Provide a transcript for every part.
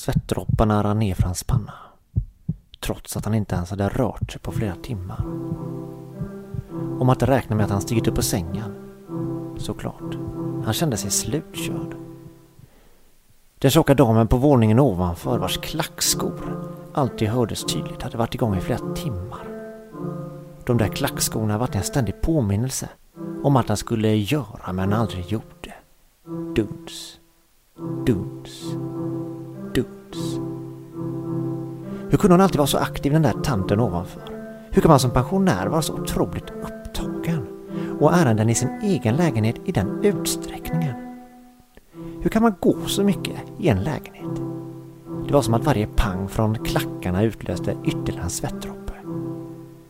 Svettdropparna rann ner för hans panna. Trots att han inte ens hade rört sig på flera timmar. Om man inte räknar med att han stigit upp på sängen. Såklart. Han kände sig slutkörd. Den tjocka damen på våningen ovanför vars klackskor alltid hördes tydligt hade varit igång i flera timmar. De där klackskorna varit en ständig påminnelse om att han skulle göra men aldrig gjorde. Duns. Duns. Duns. Hur kunde hon alltid vara så aktiv den där tanten ovanför? Hur kan man som pensionär vara så otroligt upptagen? Och ärenden i sin egen lägenhet i den utsträckningen? Hur kan man gå så mycket i en lägenhet? Det var som att varje pang från klackarna utlöste ytterligare en svettdroppe.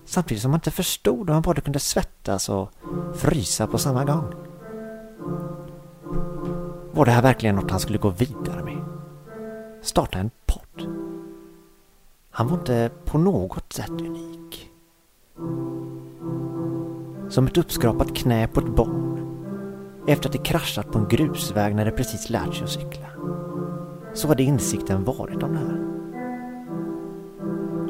Samtidigt som man inte förstod hur man både kunde svettas och frysa på samma gång. Var det här verkligen något han skulle gå vidare? Starta en podd? Han var inte på något sätt unik. Som ett uppskrapat knä på ett barn efter att det kraschat på en grusväg när det precis lärt sig att cykla. Så hade insikten varit om det här.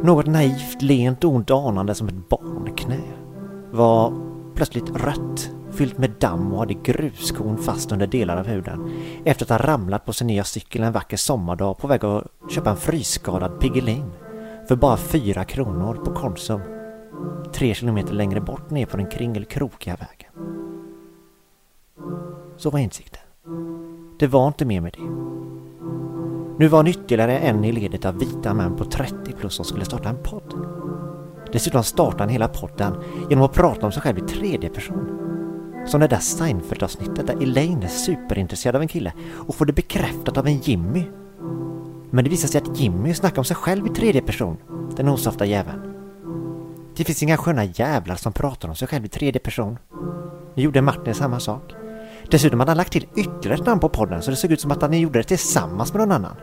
Något naivt, lent och ont anande som ett barnknä var plötsligt rött, fyllt med damm och hade gruskorn fast under delar av huden efter att ha ramlat på sin nya cykel en vacker sommardag på väg att köpa en frysskadad Piggelin för bara fyra kronor på Konsum. Tre kilometer längre bort ner på den kringelkrokiga vägen. Så var insikten. Det var inte mer med det. Nu var han ytterligare en i ledet av vita män på 30 plus som skulle starta en podd. Dessutom startade han hela podden genom att prata om sig själv i tredje person. Som det där Seinfeld-avsnittet där Elaine är superintresserad av en kille och får det bekräftat av en Jimmy. Men det visar sig att Jimmy snackar om sig själv i tredje person, den osofta jäveln. Det finns inga sköna jävlar som pratar om sig själv i tredje person. Nu gjorde Martin samma sak. Dessutom hade han lagt till ytterligare ett namn på podden så det såg ut som att han gjorde det tillsammans med någon annan.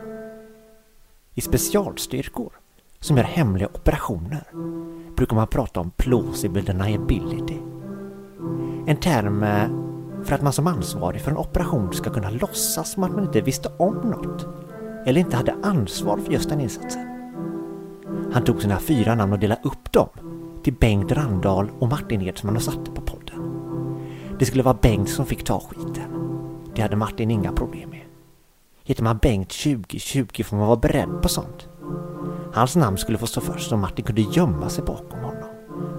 I specialstyrkor som gör hemliga operationer brukar man prata om plausible deniability. En term eh, för att man som ansvarig för en operation ska kunna låtsas som att man inte visste om något eller inte hade ansvar för just den insatsen. Han tog sina fyra namn och delade upp dem till Bengt Randahl och Martin Edsman och satte på podden. Det skulle vara Bengt som fick ta skiten. Det hade Martin inga problem med. Heter man Bengt 2020 får man vara beredd på sånt. Hans namn skulle få stå först om Martin kunde gömma sig bakom honom.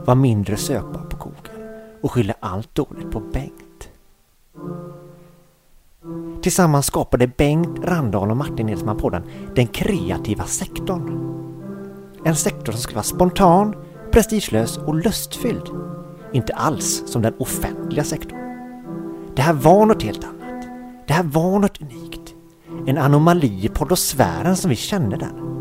vara mindre sökbar på Google och skylla allt dåligt på Bengt. Tillsammans skapade Bengt, Randahl och Martin Edsman podden Den kreativa sektorn. En sektor som skulle vara spontan, prestigelös och lustfylld. Inte alls som den offentliga sektorn. Det här var något helt annat. Det här var något unikt. En anomali i poddosfären som vi kände den.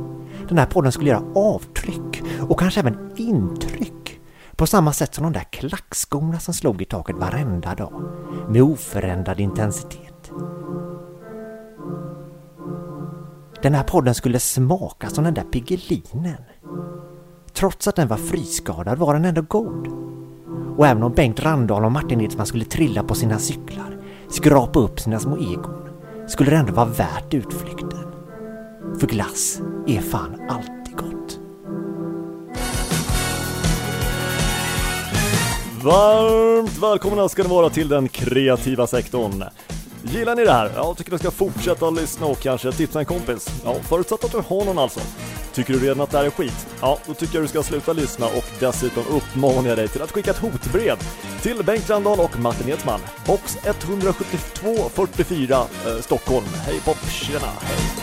Den här podden skulle göra avtryck och kanske även intryck på samma sätt som de där klackskorna som slog i taket varenda dag med oförändrad intensitet. Den här podden skulle smaka som den där Piggelinen. Trots att den var friskadad var den ändå god. Och även om Bengt Randahl och Martin Edsman skulle trilla på sina cyklar, skrapa upp sina små egon, skulle det ändå vara värt utflykten. För glass är fan alltid gott. Varmt välkomna ska ni vara till den kreativa sektorn. Gillar ni det här? Ja, tycker ni ska fortsätta lyssna och kanske tipsa en kompis? Ja, förutsatt att du har någon alltså. Tycker du redan att det här är skit? Ja, då tycker jag du ska sluta lyssna och dessutom uppmanar jag dig till att skicka ett hotbrev till Bengt Randahl och Martin Edsman. Box 17244 eh, Stockholm. Hej pop, tjena, hej!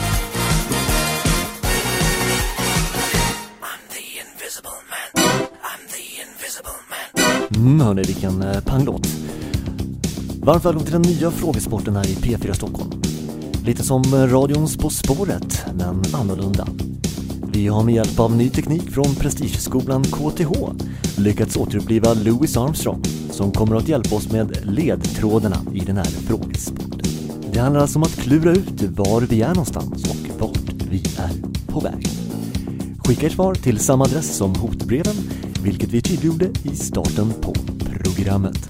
Mm, hörni, vilken eh, panglåt. Varmt välkommen till den nya frågesporten här i P4 Stockholm. Lite som eh, radions På spåret, men annorlunda. Vi har med hjälp av ny teknik från prestigeskolan KTH lyckats återuppliva Louis Armstrong som kommer att hjälpa oss med ledtrådarna i den här frågesporten. Det handlar alltså om att klura ut var vi är någonstans och vart vi är på väg. Skicka ert svar till samma adress som hotbreven, vilket vi tydliggjorde i starten på programmet.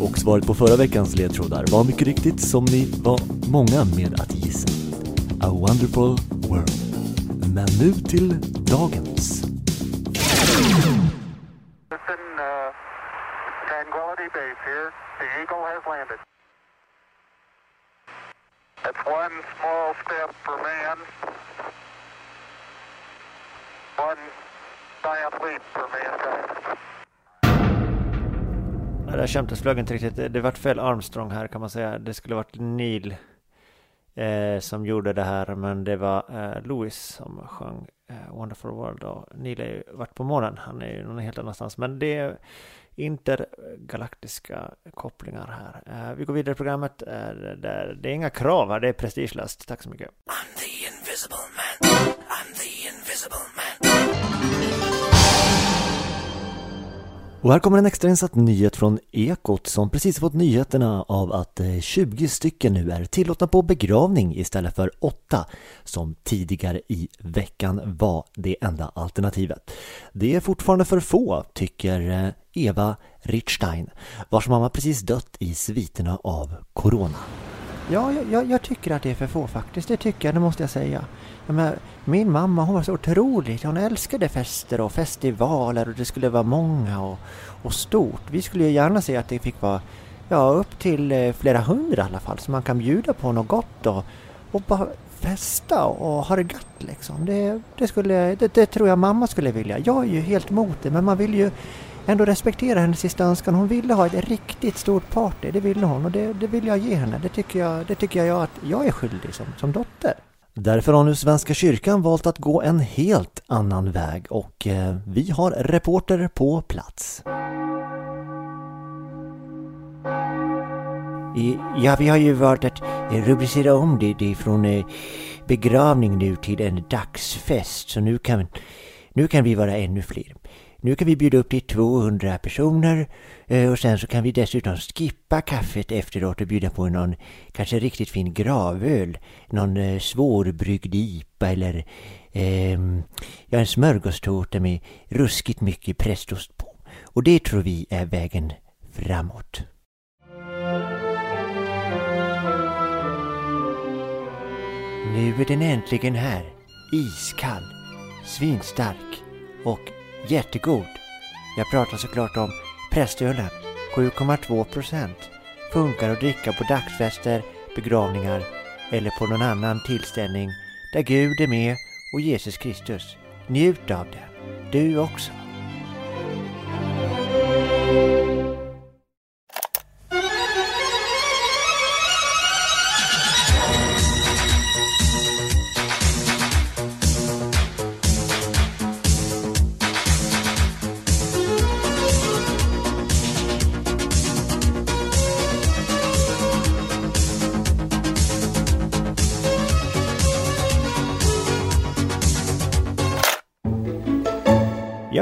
Och svaret på förra veckans ledtrådar var mycket riktigt som ni var många med att gissa. A wonderful World. Men nu till dagens. Listen, uh, det kändes flög inte riktigt. Det, det vart fel Armstrong här kan man säga. Det skulle varit Neil eh, som gjorde det här. Men det var eh, Louis som sjöng eh, Wonderful World. Och Neil är ju varit på månen. Han är ju någon helt annanstans. Men det är intergalaktiska kopplingar här. Eh, vi går vidare i programmet. Eh, där, det är inga krav här. Det är prestigelöst. Tack så mycket. I'm the invisible man. I'm the invisible man. Och här kommer en extrainsatt nyhet från Ekot som precis fått nyheterna av att eh, 20 stycken nu är tillåtna på begravning istället för 8 som tidigare i veckan var det enda alternativet. Det är fortfarande för få, tycker eh, Eva Richstein, vars mamma precis dött i sviterna av Corona. Ja, jag, jag, tycker att det är för få faktiskt. Det tycker jag, det måste jag säga. Men, min mamma hon var så otrolig. Hon älskade fester och festivaler och det skulle vara många och, och stort. Vi skulle ju gärna se att det fick vara ja, upp till eh, flera hundra i alla fall. Så man kan bjuda på något gott och, och bara festa och ha det gött liksom. Det, det, skulle, det, det tror jag mamma skulle vilja. Jag är ju helt emot det men man vill ju ändå respektera hennes sista önskan. Hon ville ha ett riktigt stort party, det ville hon och det, det vill jag ge henne. Det tycker jag, det tycker jag att jag är skyldig som, som dotter. Därför har nu Svenska kyrkan valt att gå en helt annan väg och eh, vi har reporter på plats. Ja, vi har ju valt att eh, rubricera om det, det från eh, begravning nu till en dagsfest så nu kan, nu kan vi vara ännu fler. Nu kan vi bjuda upp till 200 personer eh, och sen så kan vi dessutom skippa kaffet efteråt och bjuda på någon kanske riktigt fin gravöl. Någon eh, svårbryggd IPA eller eh, ja, en smörgåstårta med ruskigt mycket prästost på. Och det tror vi är vägen framåt. Nu är den äntligen här. Iskall, svinstark och Jättegod. Jag pratar såklart om prästölen. 7,2 procent. Funkar att dricka på dagsfester, begravningar eller på någon annan tillställning där Gud är med och Jesus Kristus. Njut av det. Du också.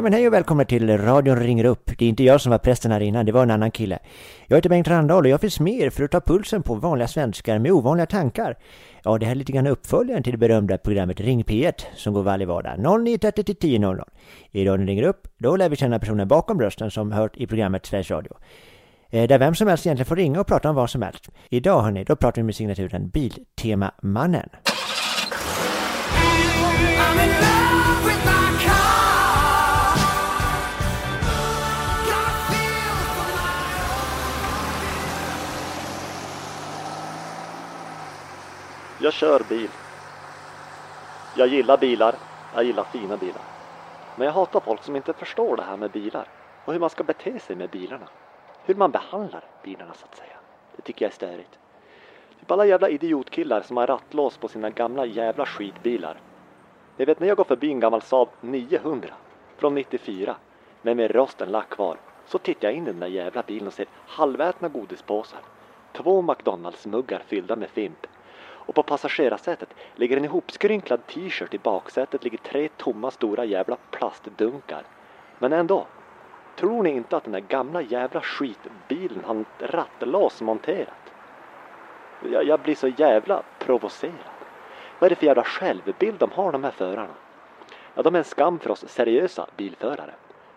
Men hej och välkomna till radion ringer upp. Det är inte jag som var prästen här innan, det var en annan kille. Jag heter Bengt Randahl och jag finns med er för att ta pulsen på vanliga svenskar med ovanliga tankar. Ja, det här är lite grann uppföljaren till det berömda programmet Ring P1 som går varje vardag 09.30 till 10.00. I radion ringer upp, då lär vi känna personen bakom rösten som hört i programmet Sveriges Radio. Eh, där vem som helst egentligen får ringa och prata om vad som helst. Idag hörni, då pratar vi med signaturen Biltema-mannen. Jag kör bil. Jag gillar bilar. Jag gillar fina bilar. Men jag hatar folk som inte förstår det här med bilar och hur man ska bete sig med bilarna. Hur man behandlar bilarna så att säga. Det tycker jag är störigt. Typ alla jävla idiotkillar som har rattlås på sina gamla jävla skitbilar. Ni vet när jag går förbi en gammal Saab 900 från 94 men med rosten lack kvar så tittar jag in i den där jävla bilen och ser halvätna godispåsar. Två McDonalds-muggar fyllda med fimp och på passagerarsätet ligger en ihopskrynklad t-shirt. I baksätet ligger tre tomma stora jävla plastdunkar. Men ändå, tror ni inte att den där gamla jävla skitbilen har ett rattlås monterat? Jag, jag blir så jävla provocerad. Vad är det för jävla självbild de har de här förarna? Ja, de är en skam för oss seriösa bilförare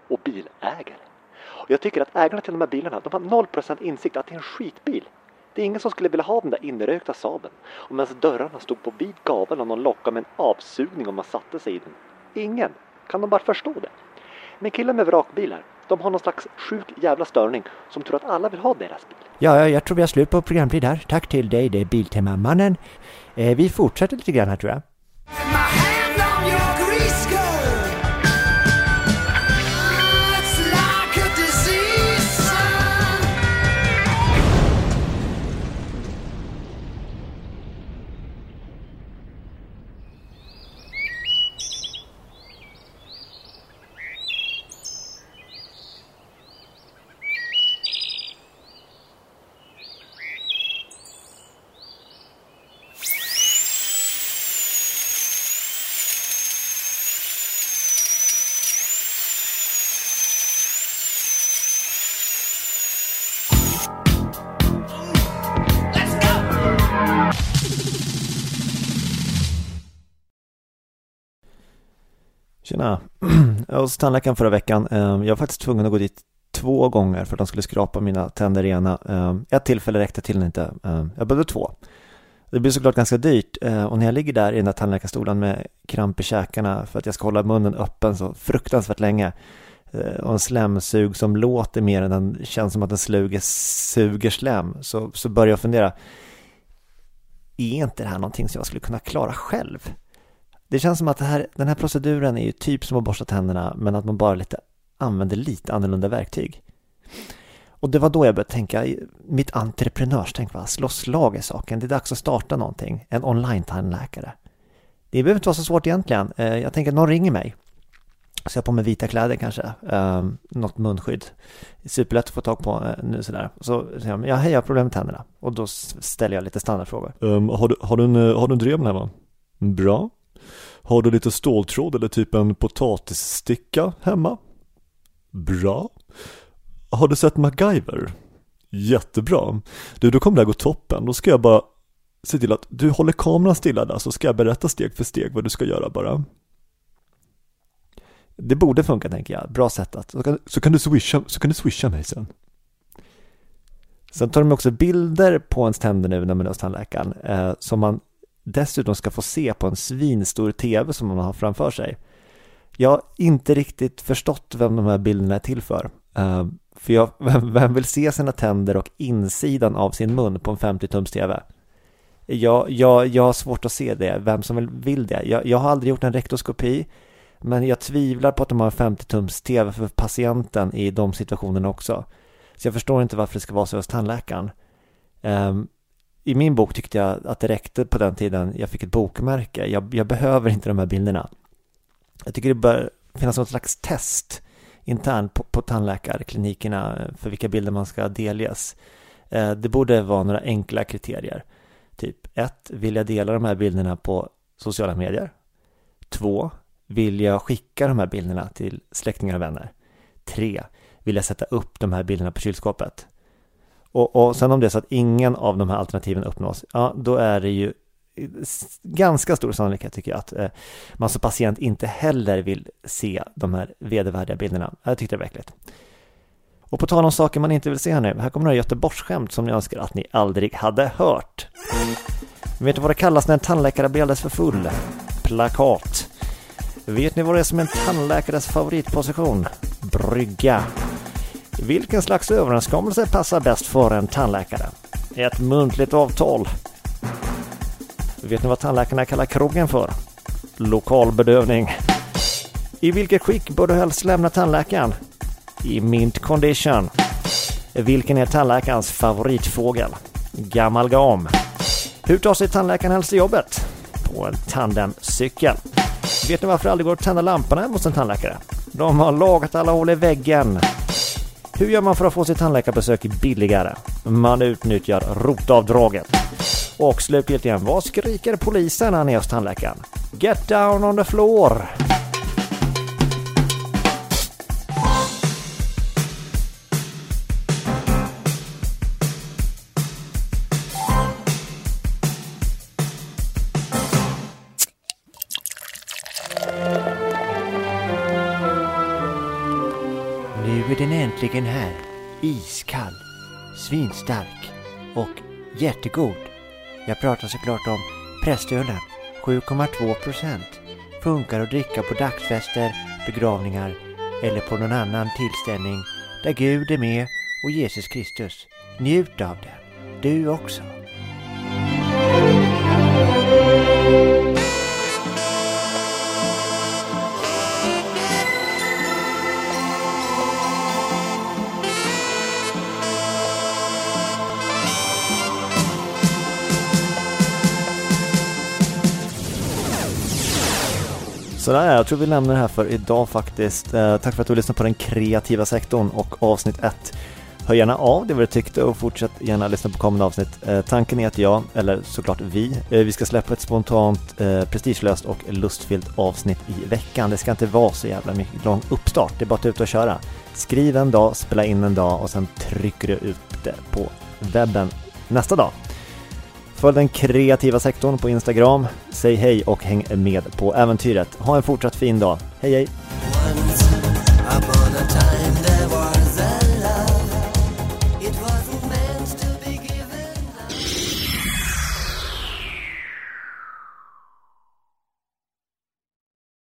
och bilägare. Och jag tycker att ägarna till de här bilarna, de har 0% insikt att det är en skitbil. Det är ingen som skulle vilja ha den där inrökta Saaben. Och medan dörrarna stod på vid gavel och någon lockade med en avsugning om man satte sig i den. Ingen. Kan de bara förstå det? Men killar med vrakbilar, de har någon slags sjuk jävla störning som tror att alla vill ha deras bil. Ja, jag tror vi har slut på programtid här. Tack till dig, det är Biltema-mannen. Eh, vi fortsätter lite grann här tror jag. Hos tandläkaren förra veckan. Ehm, jag var faktiskt tvungen att gå dit två gånger för att de skulle skrapa mina tänder rena. Ehm, ett tillfälle räckte till inte. Ehm, jag behövde två. Det blir såklart ganska dyrt eh, och när jag ligger där i den där tandläkarstolen med kramp i käkarna för att jag ska hålla munnen öppen så fruktansvärt länge eh, och en slemsug som låter mer än den känns som att den sluger, suger slem så, så börjar jag fundera är inte det här någonting som jag skulle kunna klara själv? Det känns som att det här, den här proceduren är ju typ som att borsta tänderna men att man bara lite använder lite annorlunda verktyg. Och det var då jag började tänka, mitt entreprenörstänk va, slå slag i saken, det är dags att starta någonting, en online-tandläkare. Det behöver inte vara så svårt egentligen, eh, jag tänker att någon ringer mig. Så jag har på mig vita kläder kanske, ehm, något munskydd. Superlätt att få tag på eh, nu sådär. Så säger jag, ja hej jag har problem med tänderna. Och då ställer jag lite standardfrågor. Um, har, du, har, du en, eh, har du en drev här va? Bra. Har du lite ståltråd eller typ en potatissticka hemma? Bra. Har du sett MacGyver? Jättebra. Du, då kommer det här gå toppen. Då ska jag bara se till att du håller kameran stilla där så ska jag berätta steg för steg vad du ska göra bara. Det borde funka tänker jag, bra sätt att Så kan, så kan, du, swisha, så kan du swisha mig sen. Sen tar de också bilder på ens tänder nu när man är hos tandläkaren eh, som man dessutom ska få se på en svinstor tv som man har framför sig. Jag har inte riktigt förstått vem de här bilderna är till för. Eh, för jag, vem, vill se sina tänder och insidan av sin mun på en 50-tums tv? Jag, jag, jag har svårt att se det, vem som vill, det. Jag, jag har aldrig gjort en rektoskopi, men jag tvivlar på att de har en 50-tums tv för patienten i de situationerna också. Så jag förstår inte varför det ska vara så hos tandläkaren. Ehm, i min bok tyckte jag att det räckte på den tiden jag fick ett bokmärke. Jag, jag behöver inte de här bilderna. Jag tycker det bör finnas något slags test internt på, på tandläkarklinikerna för vilka bilder man ska delges. Eh, det borde vara några enkla kriterier. Typ 1. Vill jag dela de här bilderna på sociala medier? 2. Vill jag skicka de här bilderna till släktingar och vänner? 3 vill jag sätta upp de här bilderna på kylskåpet. Och, och sen om det är så att ingen av de här alternativen uppnås, ja då är det ju ganska stor sannolikhet tycker jag att eh, man som patient inte heller vill se de här vedervärdiga bilderna. Jag tyckte det var äckligt. Och på tal om saker man inte vill se här nu, här kommer några Göteborgsskämt som jag önskar att ni aldrig hade hört. Vet ni vad det kallas när en tandläkare blir alldeles för full? Plakat. Vet ni vad det är som är en tandläkares favoritposition? Brygga. Vilken slags överenskommelse passar bäst för en tandläkare? Ett muntligt avtal. Vet ni vad tandläkarna kallar krogen för? Lokalbedövning. I vilket skick bör du helst lämna tandläkaren? I mint condition. Vilken är tandläkarens favoritfågel? Gammal gam. Hur tar sig tandläkaren helst till jobbet? På en tandemcykel. Vet ni varför det aldrig går att tända lamporna hos en tandläkare? De har lagat alla hål i väggen. Hur gör man för att få sitt tandläkarbesök billigare? Man utnyttjar rotavdraget. Och slutligen, vad skriker polisen när han är hos tandläkaren? Get down on the floor! Den äntligen här. Iskall, svinstark och jättegod. Jag pratar såklart om prästölen, 7,2 procent. Funkar att dricka på dagsfester, begravningar eller på någon annan tillställning där Gud är med och Jesus Kristus. Njut av den, du också. Sådär, jag tror vi lämnar det här för idag faktiskt. Eh, tack för att du lyssnade på den kreativa sektorn och avsnitt 1. Hör gärna av dig vad du tyckte och fortsätt gärna lyssna på kommande avsnitt. Eh, tanken är att jag, eller såklart vi, eh, vi ska släppa ett spontant, prestigelöst och lustfyllt avsnitt i veckan. Det ska inte vara så jävla mycket lång uppstart, det är bara att ut och köra. Skriv en dag, spela in en dag och sen trycker du ut det på webben nästa dag. Följ den kreativa sektorn på Instagram, säg hej och häng med på äventyret. Ha en fortsatt fin dag. Hej hej!